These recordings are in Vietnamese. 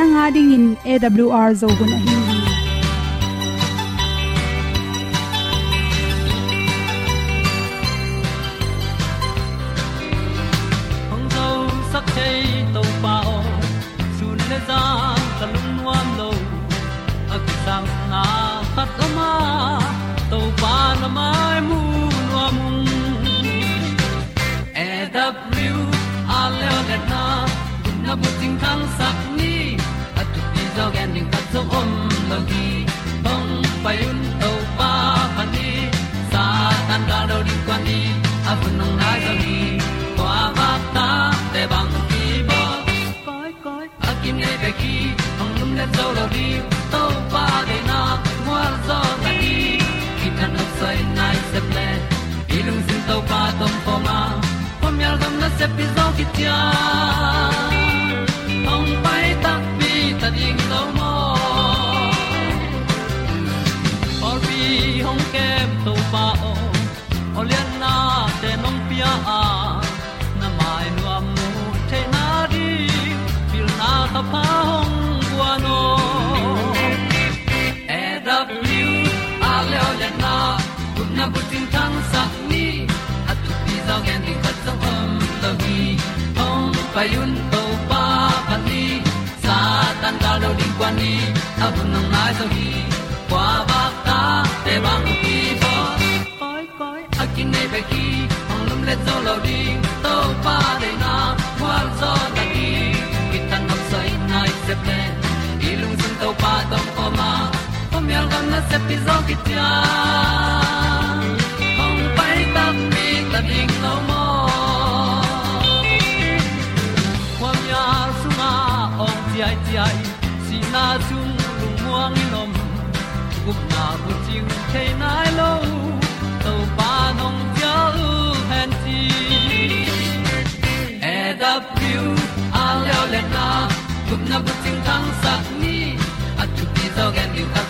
nanga ding in awr zo gun a hi hong zo sak chei to pa sun le za ta lun nuam lo a ki sam na khat o ma to pa na mai mu nuam e a le na gun na bu ting tang sak zo lo di to pa de na mo zo ta ni ki tan no sai nai se ple lung sin to pa tom pa ma. Pom yal gam na se pi zo ki tia na bu tin ni. At tu pi zo gen di khat zo om lo gi hong pa yun to pa pa ni. Sa tan da lo ding kwan ni. A bu nang mai zo gi kwa ba ta te bang ki bo koi koi a kin nei pe ki ong lum le zo lo ding to pa de na kwa zo ta ki ki tan nok sai nai se pe ilung sun to pa tom ko ma. Pom yal gam na se pi zo ki tia ong ting nai lo to pa nong pia u han ti e da a leo le na gup na bu tang sat ni at tu ti zo gen ni ta.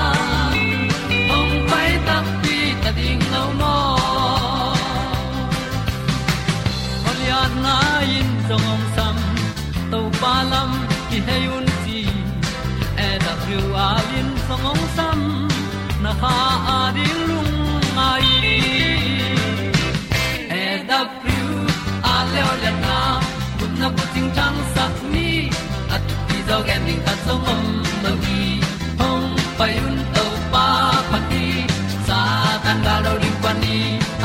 ding ta song om mo gi hong pai un to pa pa ti sa tan da lo ding pa ni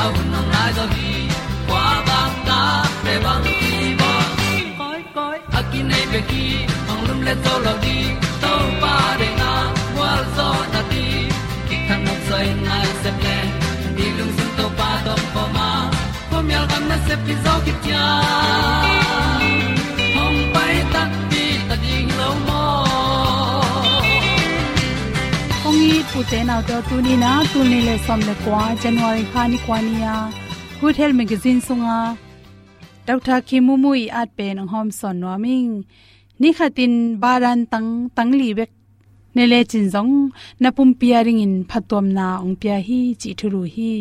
a un nong lai do gi kwa ba ta pe bang ti ba koi koi a ki nei be ki hong lum le to lo di to pa de na wa zo na ti ki kan nok sai nai se ple ni lung sun to pa do pa ma. Pom yal gam na se pi zo ki tia ong te nau to tu ni na tu ni le som le kwa january khani kwa ni ya good health magazine sunga dr khimumu i at pe nang hom son no ming ni khatin baran tang tang li bek ne le chin jong na pum pia ring in phatom na ong pia hi chi thuru hi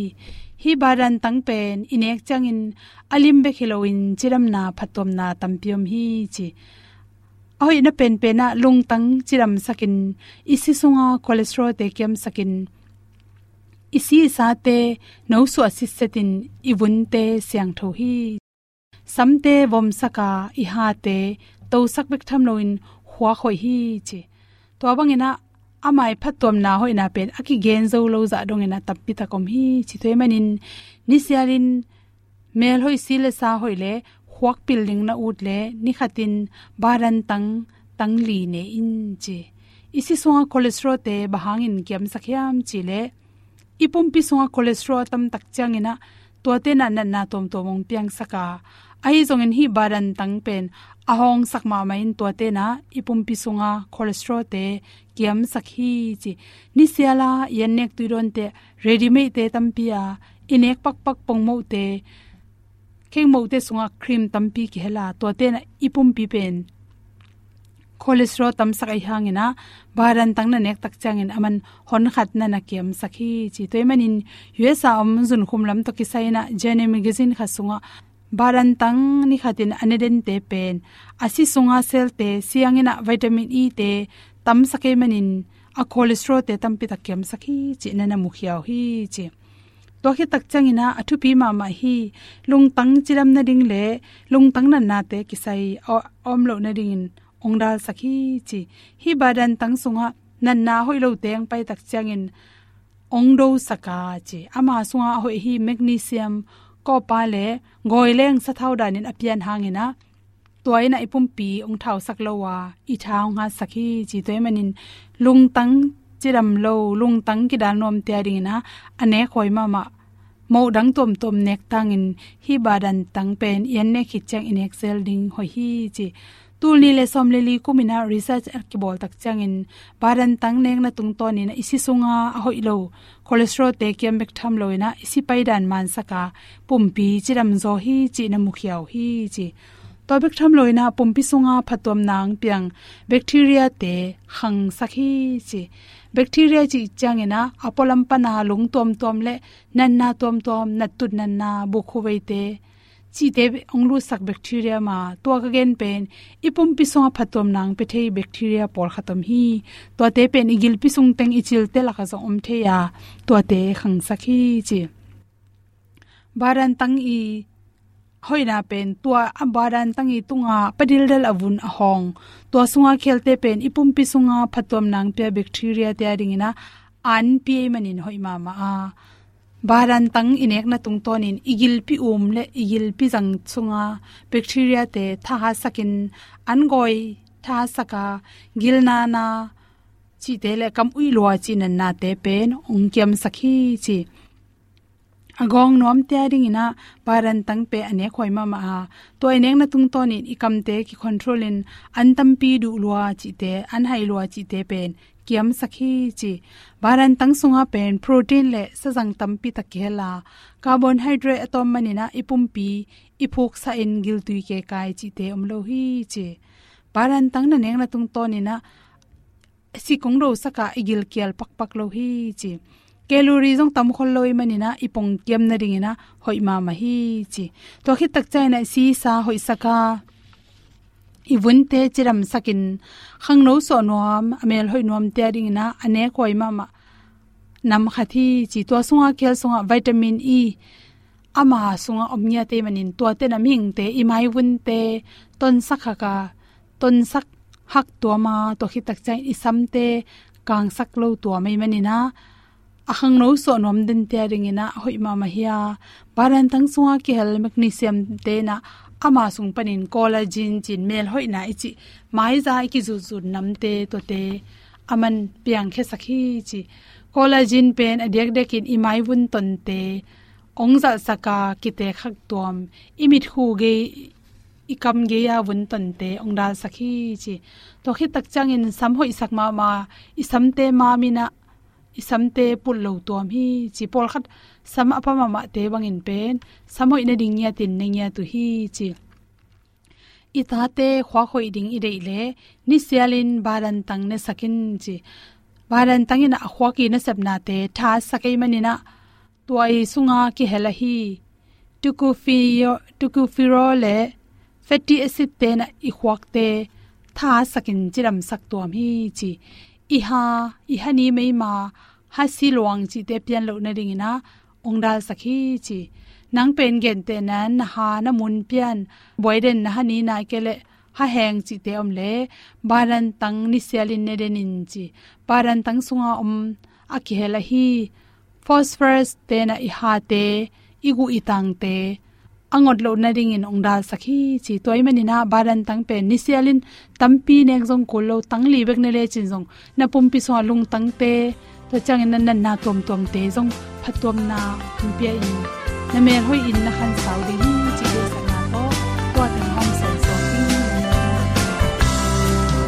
hi baran tang pen inek changin alim be khiloin chiram na phatom na tampiom hi chi ahoi na pen pe na lung tang chiram sakin. Isi sunga cholesterol te kem sakin. Isi sa te no su asisetin ibun te siang tho hi. Samte vom saka i ha te to sak bek tham loin huwa khoi hi chi to bangina amai phatom na hoina pen, aki gen zo lo za dong ina tappi ta kom hi. Chi thoi manin ni sialin mel hoi sile sa hoile huak building na ut le ni khatin baran tang tang li ne in che isi songa cholesterol te bahangin kiam sakhyam chi le. Ipum pi songa cholesterol tam tak changina to te na na na tom tom mong piang saka. Ai zong in hi baran tang pen, ahong sakma main to te na ipum pi songa cholesterol te kiam sakhi chi. Ni siala yanek tuiron te ready made te tampia inek pak pak pong mo te kheng mo te sunga cream tampi ki hela to te na ipum pi pen. Cholesterol tam sak ai hangina baran tang na nek tak changin aman hon khat na na kem sakhi chi. Toy manin usa om zun khum lam to ki saina jene magazine kha sunga baran tang ni khatin aneden te pen. Asi sunga sel te siangina vitamin e te, tam sake manin a cholesterol te tam pi takem sakhi chi, na na mukhiaw hi chi to khi tak changina athu pi ma ma hi lung tang chiram na ding le lung tang na na te kisai om lo na ding ongdal sakhi chi. Hi badan tang sunga nan na hoi lo teng pai tak changin ongdo saka chi. Ama sunga hoi hi magnesium ko pa le ngoileng sa thau danin apian hangina. Toina ipum pi ong thau sak lowa i thau nga sakhi chi. Toy manin lung tang chiram lo lung tang ki dal nom te ring na ane khoi ma ma mo dang tom tom nek tang in hi badan tang pen yen ne khichang in excel ding ho hi chi. Tul ni le som le li kumina research ar ki bol tak chang in badan tang nek na tung to ni na isi sunga a hoi lo. Cholesterol te kem bek tham loina isi pai dan man saka. Pumpi chiram zo hi chi na mukhiaw hi chi. To bek tham loina pumpi sunga phatom nang piang. Bacteria te hang sakhi chi bacteria chi changena apolam pana lung tom tom le nan na tom tom na tut nan na bu khuwei te. Chi te onglu sak bacteria ma to ka gen pen, ipum pi songa phatom nang pe thei bacteria por khatom hi. To te pen igil pi sung teng ichil te la kha zo om the ya to te khang sakhi chi. Baran tang i hoina pen tua ambaran tangi tunga padil dal avun ahong. Tua sunga khelte pen ipum pi sunga phatom nang pe bacteria te ringina, an pi manin hoima ma a. Baran tang inek na tung tonin igil pi um le igil pi jang chunga bacteria te tha ha sakin. An goi tha saka gilna na chi te le kam ui lo chi nan na te pen, ong sakhi chi agong nom te ring ina paran tang pe ane khoi ma ma to eneng na tung ton in ikam te ki control in an tam pi du lua chi te, an hai lua chi te pen. Kiam sakhi chi. Baran tang sunga pen protein le sajang tam pi ta khela carbon hydrate atom manina ipum pi iphok sa in gil tu ke kai chi te om lo hi chi. Baran tang na neng na tung ton ina, si kong ro saka igil kial pak pak lo hi chi calorie jong tam khol loi mani na, ipong kem na ring na hoi ma ma hi chi. To khit tak chai na si sa hoi saka ibun te chiram sakin. Khang no so nom amel hoi nom te ringina ane koi ma ma. Nam khathi chi to sunga khel sunga vitamin e. Ama sunga omnya te manin, to te na ming te imai wun te, ton sakha ka. Ton sak hak to ma, to khit tak chai isam te, kang sak lo to mai manina ahang no so nom din te ringina hoi ma ma hiya baran tang sunga ki hel magnesium te na, ama sung panin collagen chin mel hoi na ichi. Mai za ki zu zu nam te to te. Aman piang khe sakhi chi collagen pen adek dekin imai bun ton te. Ongza saka kite khak tom imit hu ge, ikam ge ya bun ton te ongdal sakhi chi to khi tak changin sam hoi sakma ma isam te ma mina isamte pul lo tom hi chi pol khat sam apa ma ma te bangin pen samoi na ding ya tin nang ya tu hi chi. Ita te khwa khoi ding i dei le, ni sialin baran tang ne sakin chi. Baran tangin a khwa ki na sabna te, tha sakai manina tuai sunga ki hela hi. Tuku fi tuku firo le, fatty acid te na i khwak te, tha sakin chiram sak tuam hi chi i ha i ha ni mai ma ha si luang chi te pian lo na ring ina ongdal sakhi chi. Nang pen gen te nan, na ha na mun pian. Boiden na ha ni na kele ha heng chi te om le. Baran tang ni selin ne den in chi. Baran tang sunga om aki hela hi. Phosphorus te na i ha te, igu itang te angot lo na ring in ong dal sakhi, chi toy mani na baran tang pe ni sialin, tampi nek jong ko lo tang li bek ne le chin jong na pum pi so lung tang te to chang in nan na tom tom te jong phatom na pumpi in. Na me hoi in na khan sau de hi chi le sa na to to tan hom sa so ki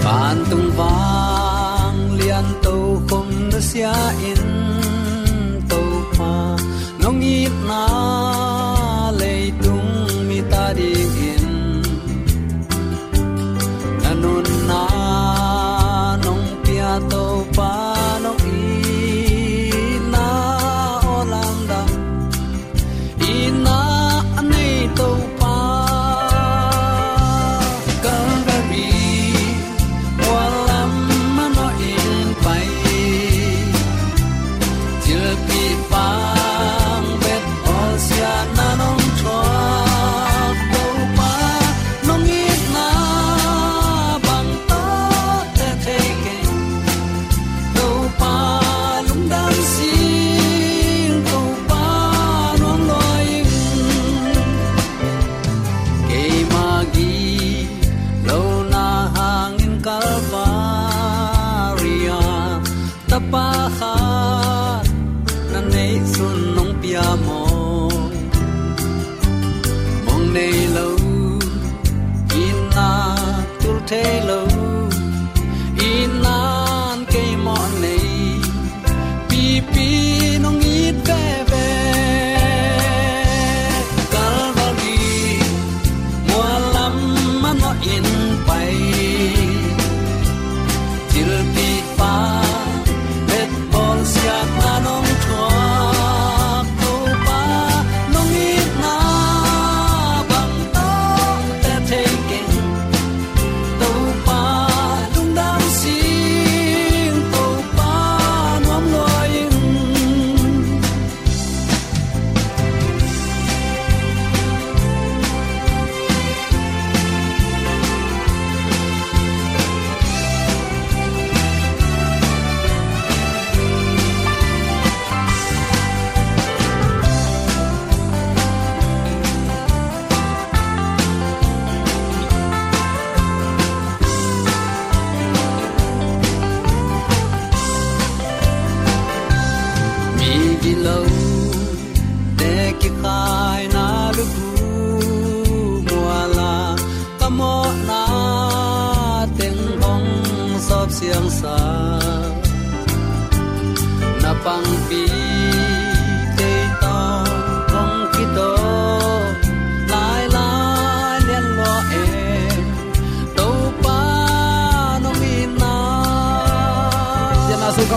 ban tung wang lian to khom na sia in.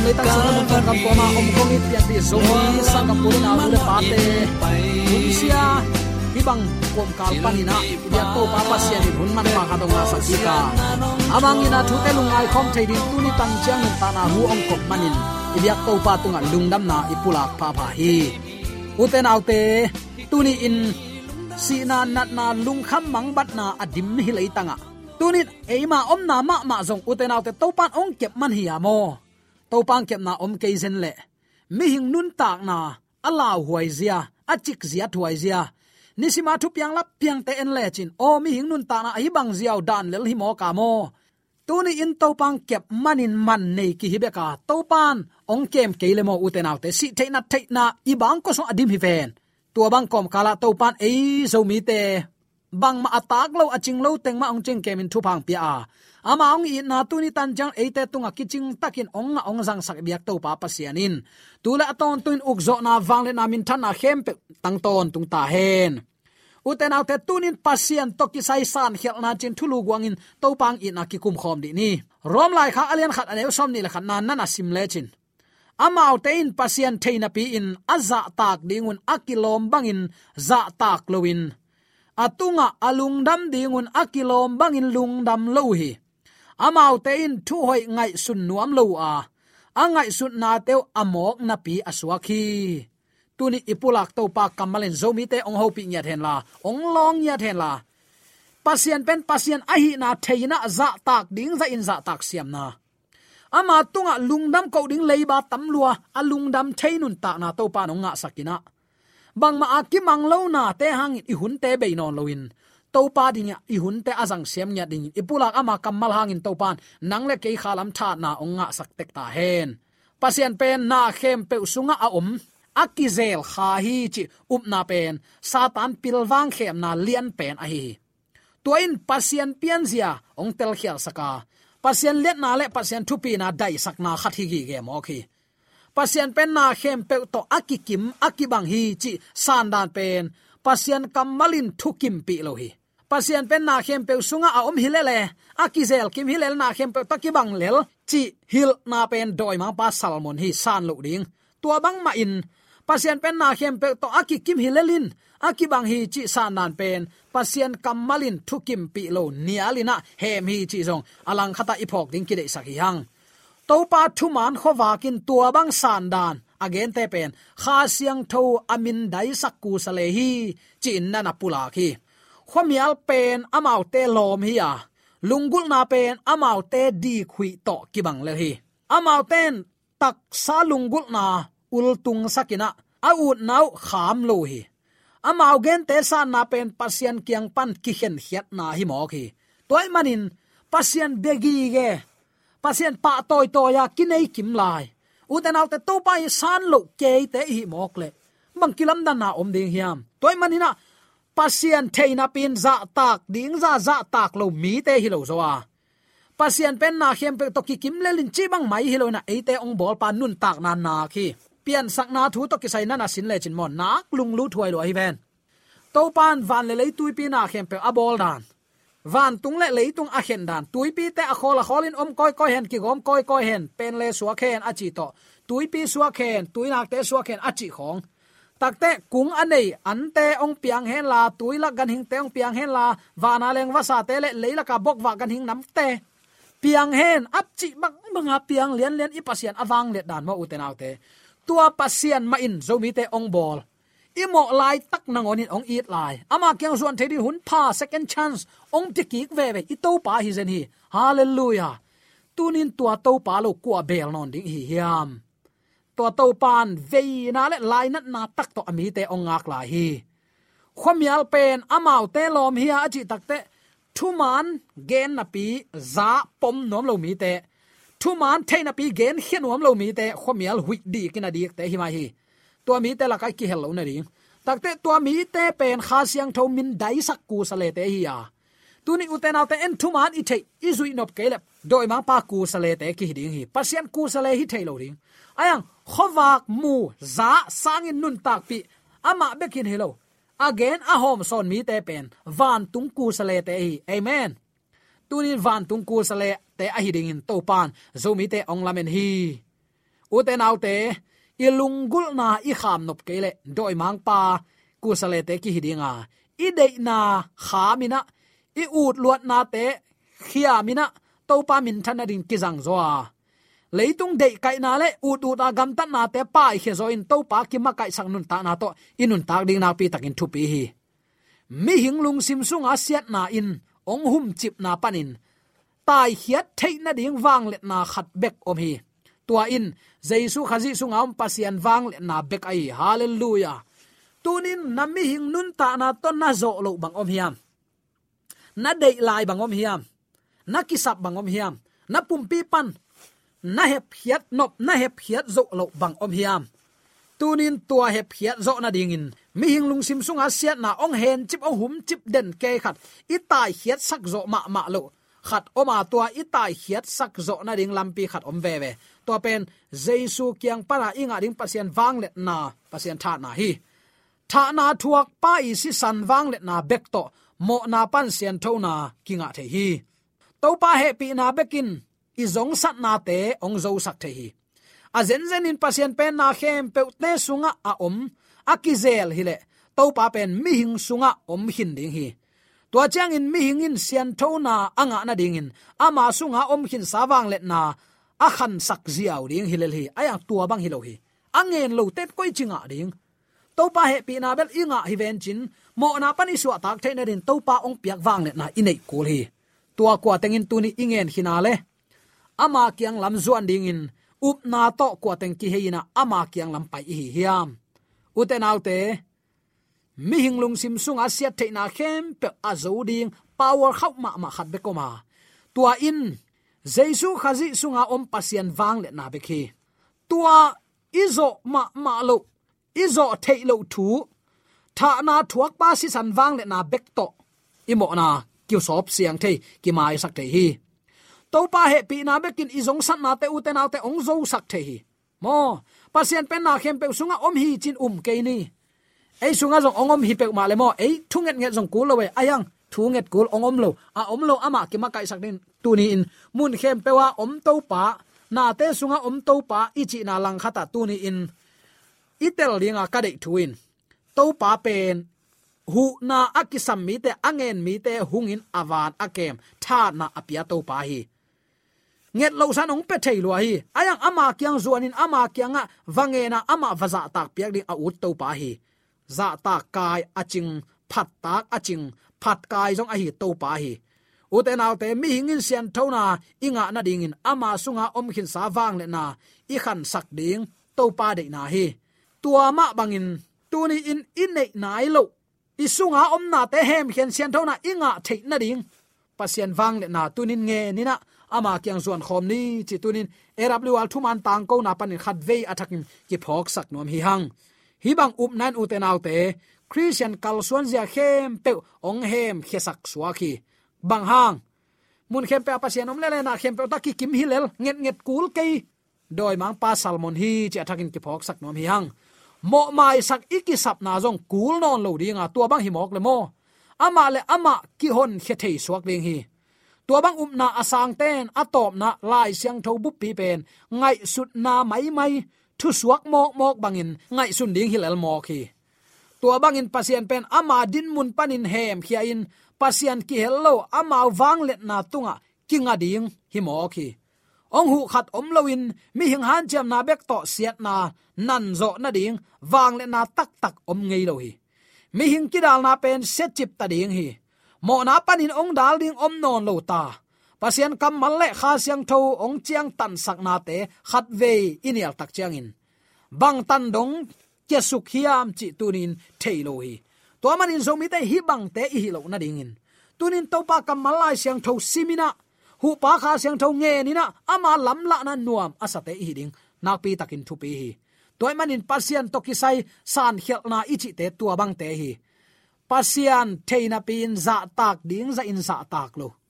Kam le tak sa mo kam kam ko ma om kong it pian bi zo ni sa kam pur na le pa te sia hi bang kom kal panina ya to pa pa sia ni hun man ma ka dong sa ki ka amang ina thu te lung ai khom thei din tu ni tang chang ta na hu ong kop manin. Ibyak to pa tunga lungdam na ipulak pa pa hi. Uten autte tuni in, si na nat na lung kham mang bat na adim hi lei tanga. Tunit eima om na ma ma zong. Uten autte to pan ong kep man hi amo to pang kep na om ke zen le. Mi hing nun tak na, ala huai zia achik zia thuai zia. Nisima thu piang lap piang te en le chin. O, mi hing nun ta na hi bang ziaw dan lel hi mo ka mo. Tuni in to pang kep manin man nei ki hibe ka. To pan ong kem ke le mo uten autte si te. Na te na i bang ko so adim hi ven. Tua bang kom kala to pan ei zo mi te bang ma atak lo aching lo teng ma ong cheng kemin thu phang pia. A ama ong i na tu ni tan jang eite tunga kiching takin ong nga ong jang sak biak to pa pasianin tula aton tuin ukzo na wangle na min thana hem pe tang ton tung ta hen. Uten autte tunin pasien to ki sai san khel na chin thulu guangin to pang i na ki kum khom di ni. Rom lai kha alian khat ane som ni la khat nan na sim le chin. Amau te in pasien theina pi in aza tak dingun akilom bangin za tak lowin atunga alungdam dingun akilom bangin lungdam lo hi. Amau te in thu hoi ngai sun nuam lo a. Angai sun na teu amok na pi aswaki tuni ipulak to pa kamalen zomi te ong hopi nya then la. Ong long nya then la. Pasien pen pasien ahi na theina za tak ding za in za tak siam na. Ama tunga lungdam ko ding leiba tamlua alungdam theinun ta na to pa no nga sakina bangma akimang lo na te hang i hun te be non loin to pa ding i hun te azang sem nya ding ipulak ama kamal hangin to pan nang le ke khalam tha na onga sak tek ta hen. Pasien pen na khem pe sunga a om akizel kha hi chi up na pen. Satan pilwang khem na lian pen a hi. Tuain pasien pian zia, ong tel khial saka. Pasien let na le pasien thupi na dai sak na khathi gi ge mo khi pasien pen na khem pe to akikim akibang hi chi san dan pen. Pasien kamalin thukim pi lo hi. Pasien pen na khem pe sunga a om hilele akizel kim hilel na khem pe takibang lel. Chi hil na pen doi ma pa salmon hi san lo ding. Tua bang ma in. Pasien pen na khem pe to akikim hilelin akibang hi chi san nan pen. Pasien kamalin thukim pi lo nialina hem hi chi zong. Alang khata ipok ding ki de sakhi hang topa thuman man khowakin tua bang san again te pen, kha siang tho amin dai sakku sale hi, chin na na pula khi. Khomial pen amau te lom hi ya lungul na pen amau te di khui to kibang le hi. Amau ten tak sa lungul na ul tung sakina a ut nau kham lo hi. Amau gen te san na pen pasien kiang pan ki hen hiat na hi mo khi. Toy manin pasien begi ge pasien pa toy toya à kinai kim lai uten autte to pa san lo ke te hi mok le bang kilam dan na à om ding hiam toy manina pasien theina pin dạ za tak ding za za dạ tak lo mi te hi lo zo à. pasien pen na khem pe to ki kim le lin chi bang mai hi lo na e te ong bol pa nun tak na na khi. Pian sakna thu to kisai na na sin le chin mon nak lung lu thuai lo hi ven to pan van le le tui pi na khem pe abol dan van tung le lei tung a khen dan tui pi te a khol a kholin om koi koi hen ki gom koi koi hen pen le suwa khen a chi to tui pi suwa khen tui nak te suwa khen a chi khong takte kung anei ante ong piang hen la tui la gan hing te ong piang hen la vana leng wasa te le leila ka bok wa gan hing nam te piang hen ap chi bang manga piang lian lian ipasian awang le dan ma uten autte tua pasian ma in zomi te ong bol imo lai tak nangonin ong eat lai. Ama kyang zuan thedi hun pa, second chance. Ong tikik ve ve, i to pa hi zen hi. Hallelujah. Tunin tua to pa lo kwa bel non ding hi hiam. Tua to pan ve na le lai nat na tak to ami te ong ngak la hi. Khomial pen amau te lom hi a chi thu mán gen na pi za pom nom lo mi te. Thu man theina pi gen hian wam lo mi te. Khomial hui di kina di te hi mai hi tua mi te la kai ki hello na ring takte tua mi te pen kha siang tho min dai sak ku sale te hi ya tuni uten autte en thu man i thei i zui nop kele doi ma pa ku sale te ki ding hi. Pasien ku sale hi thei lo ring ayang khowak mu za sangin nun tak pi. Ama bekin hello. Again, a home son mi te pen. Van tung ku sale te hi. Amen. Tunin van tung ku sale te a hiding in to pan. Zomi te ong lamen hi. U te nau gul na i kham nop kele doi mang pa. Ku sale te ki hidinga i de na khamina i ut luat na te khia mina. To pa min thana ding ki jang zo a leitung de kai na le. U tu ta gam tan na te pa i khe zo in. To pa ki ma kai sang nun ta na to. Inun tak ding na pi takin thu pi hi. Mi hing lung sim sung a siat na in. Ong hum chip na panin. Tai hiat theina ding wang let na khat bek om hi tua in. Jaisu khazi sunga um pasian wang na bek ai. Hallelujah. Tunin nami hing nun ta na ton na zo lo bang om hiam. Na dei lai bang om hiam. Na kisap bang om hiam. Na pumpi pan. Na hep hiat nop na hep hiat zo lo bang om hiam. Tunin tua hep hiat zo na dingin, mi hing lung sim sunga siat na ong hen chip ong hum chip den ke khat. I tai hiat sak zo ma ma lo khát oma tua itai hiat sak zo na ding lampi khát om ve ve. To pen jesu kyang para inga ding pasien wang let na pasien tha na hi. Tha na thuak pa i si san wang let na bek to, mo na pan sian tho na kinga the hi. To pa he pi na bekin i zong sat na te ong zo sak the hi. A zen zen in pasien pen na khem pe utne sunga a om akizel hile to pa pen mi hing sunga om hin ding hi tua chang in mi hing in sian tho na anga na ding in ama sunga om hin sawang let na a khan sak ziaw ding hilel hi. Aya tua bang hilo hi. Angen lo tet koi chinga ding. To pa he pi na bel inga hi ven chin. Mo na pani suwa tak the na din to pa ong piak wang let na inei kul hi. Tua kwa tengin tuni ingen hinale ama kyang lam zuan ding in. Up na to kwa teng ki heina ama kyang lam pai hi hiam. Uten autte mi hinglung sim sung sia the na khem pe azo ding, power khau ma ma khat be ko ma tua in jesu khazi sunga om pasian wang le na be khi tua, izo ma ma lo, izo the lo thu, tha na thuak pa si san wang le na bek to. Imo na, kiu sop siang the ki mai sak the hi. To pa he pi na bekin izong san na te u te na te ong zo sak the hi. Mo, pasien pen na khem pe sunga om hi chin um ke ni ei sunga jong ongom hi pek ma le mo ei thunget nge jong kul lo we ayang thunget kul ongom lo a om lo ama ki ma kai sak din tu ni in. Mun khem pewa om to pa na te sunga om to pa ichi na lang khata tu ni in. Itel linga ka dei thuin to pa pen hu na akisam mi te angen mi te hungin awan akem tha na apia to pa hi. Nget lo san ong pe thei lo hi. Ayang ama kyang zuanin ama kyanga wangena ama vaza tak piak ding a ut to pa hi za ta kai aching phat tak aching phat kai jong a hi to pa hi uten alte mi hingin sian thona inga na ding in ama sunga om khin sa wang le na i khan sak ding to pa de na hi tua ma bangin tuni in in nei nai lo i sunga om na te hem khen sian thona inga thei na ding pasien wang le na tunin nge ni na ama kyang zuan khom ni chi tunin erap liwal thuman tang ko na panin khat ve athakin ki phok sak nom hi hang hi bang up nan u te nau te christian kal suan zia khem pe ong hem khesak suwa khi bang hang mun khem pe pasien om le le na khem pe ta ki kim hi lel nget nget kul ke doi mang pa salmon hi chi athakin ki phok sak nom hi hang mo mai sak iki sap na jong kul non lo dinga tua bang hi mok le mo ama le ama ki hon khe thei suak ding hi tua bang um na asang ten atop na lai siang tho bu pi pen ngai sut na mai mai thu suak mok mok bangin ngai sun ding hilal mo khi tua bangin pasien pen ama din mun panin hem khia in pasian ki hello ama wang let na tunga kinga ding hi mo khi ong hu khat om loin mi hing han cham na bek to siat na, nan zo na ding, wang le na tak tak om ngei lo hi. Mi hing kidal na pen set chip ta ding hi. Mo na panin ong dal ding om non lo ta pasian kam malle kha siang tho, ong chiang tan sak na te, khat ve inial tak chiang in. Bang tan dong ke suk hiam chi tunin thailo hi. To man in zomi te hi bang te hi lo na ding in. Tunin to pa kam malai siang tho simina hu pa kha siang tho nge ni na, ama lam la na nuam asate hi ding. Nak pi takin thu pi hi. Toy manin pasian to ki sai, san khel na ichi te tua bang te hi. Pasian theina pin za tak ding za in za tak lo.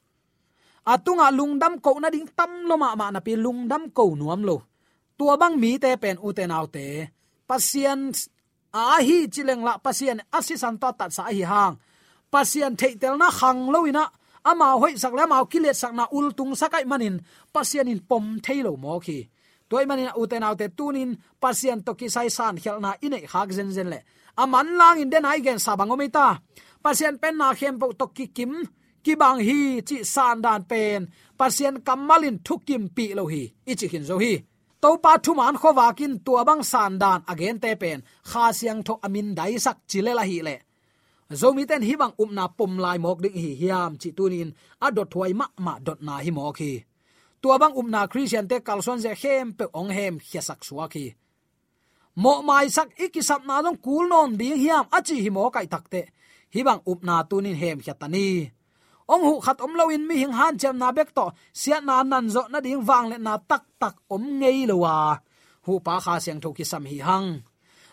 À, atunga lungdam ko na ding tam loma ma na pi lungdam ko nuam lo tua bang mi te pen u te nau te. Pasien a à, hi chileng la Pasien asisan to tat sa hi hang. Pasien pasian theitel na khang loina ama à, hoi sak la mau kilet sak na ul tung sakai manin Pasien in pom thailo mo khi. Toy manin u te nau te tunin Pasien to ki sai san khelna ine khak zen zen le aman lang in den ai gen sabangomi ta. Pasien pen na khem po to ki kim ki bang hi chi san dan pen, pasien kamalin thukim pi lo hi, ichi hin zo hi. To pa thu man kho wakin tua bang san dan again te pen, kha siang tho amin dai sak chile la hi le. Zomi ten hi bang umna pom lai mok ding hi hiam chi tunin a dot thwai ma ma dot na hi mok hi. Tua bang umna christian te kalson je hem pe ong hem khiasak suwa ki. Mo mai sak ikisap na long kul non ding hiam achi hi mo kai takte hi bang um upna tunin hem khatani ong hu khat om loin mi hing han chem na bek to sia na nan zo na ding wang le na tak tak om ngei lowa à. hu pa kha siang tho ki sam hi hang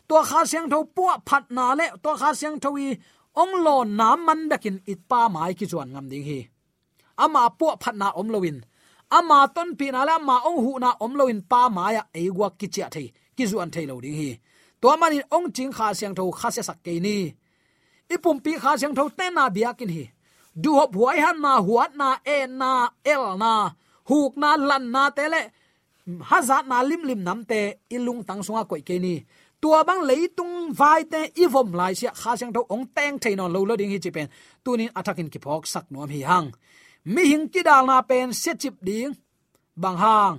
to kha siang tho pu phat na le to kha siang tho wi ong lo na man bekin it pa mai ki chuan ngam ding hi. Ama pu phat na om loin ama ton pi na la ma ong hu na om loin pa ma à, ya e gwa ki cha thei ki zu an thei lo ding hi to manin ong ching kha siang tho kha se sak ke ni. Ipum pi kha siang tho te na biakin hi du hop huai han na, huat na e na, el na, huk na, lan na tele hazat na lim lim nam te, ilung tang sunga koi ke ni. Tua bang leitung vai te, ivom lai sia, kha sang tho ong teng thein on lo lo ding hi chi pen. Tunin atakin ki phok sak nom hi hang. Mi hing ki dal na pen, se chip ding. Bang hang.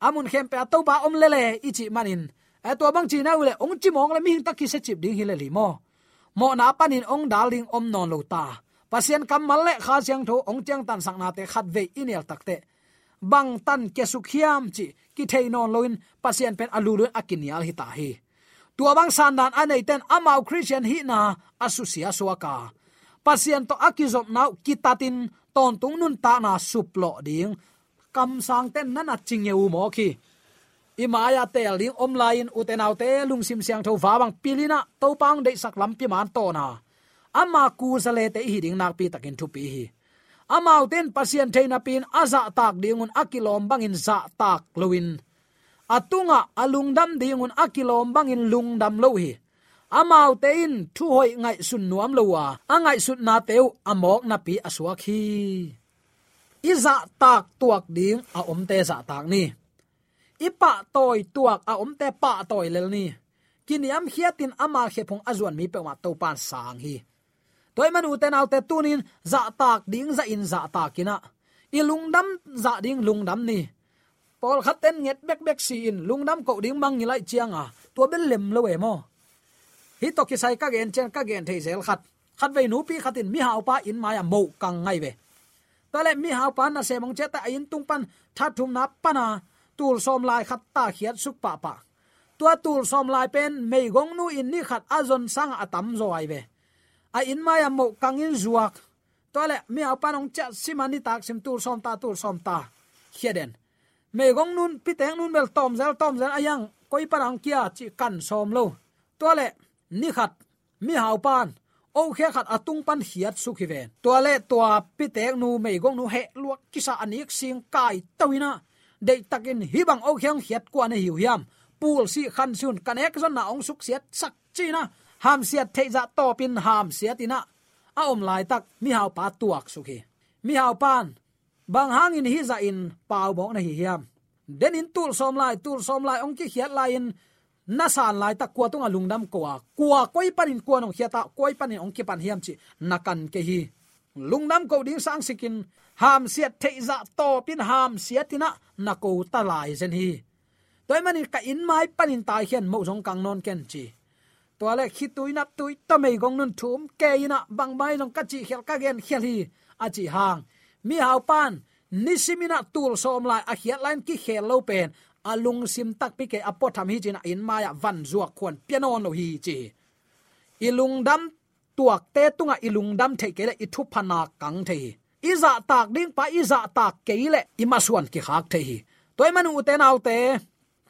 Amun khem pe to ba om le le ichi manin e tua bang chi na ule ong chi mong le, mi hing takki se chip ding hi le li mo. Mo na panin ong darling om non lo ta pasien kam malle kha siang tho, ong chang tan sang na te khat ve inel takte bang tan ke sukhiam chi, ki thei non loin, pasien pen alulun akinial hi ta hi. Tua bang san dan anei ten amau christian hi na asusia suaka pasien to akizop nau kitatin ton tung nun ta na suplo ding. Kam sang ten nana u mo khi. Imaya tel ding omlain utenaw te lungsim siang tho wawang pilina to pang de sak lam pi man to na ama ku sale te hi ding nak pi takin thu pi hi. Amau ten pasien theina pin aza tak dingun akilom bangin za tak loin atunga alungdam dingun akilom bangin lungdam lo hi. Amau tein thu hoi ngai sun nuam lowa angai sut na teu amok na pi aswa khi iza tak tuak ding a om te za tak ni. Ipa toy tuak a om te pa toy lel ni. Kiniam hiatin ama khepong azuan mi pe ma to pan sang hi toy man uten autte tunin za tak ding za in za takina ilungdam za ding lungdam ni. Pol khaten nget bek bek si in lungdam ko ding mang ni lai chiang a to bel lem lo e mo hi to ki sai ka gen chen ka gen thei zel khat khat ve nu pi khatin mi hau pa in maya à, mo kang ngai ve ta le mi hau pa na se mong che ta in tung pan, tha thum na pana tul som lai khat ta khiat suk pa pa. Tua tul som lai pen mei gong nu in ni khat azon sang atam zo ai ve a in mai amo kangin zuak. Tole mi hau pa cha simani tak sim tur som ta, tur som ta. Khiaden me gong nun, piteng nun bel tom zel tom zel ayang koi parang kia chi kan som lo. Tole ni khat, mi hau pan. O khe khat atung pan hiat su khi ven tole le to nu me gong nu he luak kisa anik sing kai tawina de takin hibang o khyang hiat kwa na hiu hiam. Pul si khan sun kanek zon na ong suk siat sak china ham siat theiza to pin ham siat ina. A om lai tak, mi hau pa tuak sukhi mi hau pan, bang hang in hi za in, pau bo na hi hiam. Den in tul som lai tul som lai, ong ki hiat lai in, na san lai ta kwa tung alung dam kwa kwa koi panin kwa nong hiata koi panin ong ki pan hiam chi nakan ke hi. Lungnam ko ding sang sikin ham siat theiza to pin ham siatina nako ta lai zen hi. Toy manin ka in mai panin tai hian mo jong kang non ken chi to le khi tui nap gong nun thum ke ina bang bai long ka chi khel ka gen khel hi a à chi hang mi hau pan nisimina tul som lai a à hiat lain ki khel lo pen alung à sim tak pi ke apo tham hi chin in maya van zuak khon pianon lo hi chi ilung dam tuak te tunga ilung dam the ke le i thu phana kang the iza tak ding pa iza dạ tak ke le ima suan ki khak the hi toy manu te nau te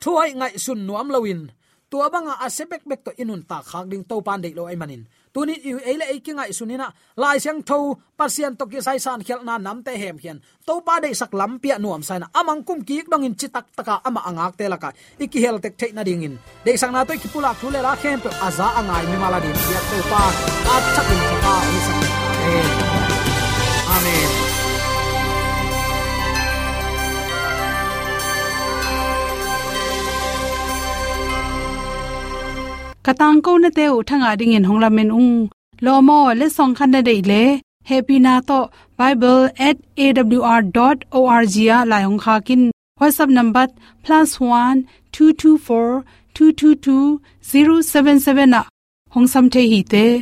thuai ngai sun nuam lowin tua banga asebek bek to inun ta khak ding to pan dei lo ai manin. Tuni i eile e kinga sunina, lai siang tho pasien to ki sai san khel na nam te hem hian. To pa dei sak lam pia nuam sai na, amang kum ki dong in chitak taka ama angak te laka iki hel tek thei na ding in. Dei sang na to ki pula thule la khem to aza angai mi mala din ya to pa at chak in pa ni sang amen. Katang ko na te u thanga ding in hongla men ung. Lo mo, le song khan na dei le. Happy na to bible@awr.org ya la yong kha kin. Whatsapp number +1 224 222 077 na. Hong sam the hi te.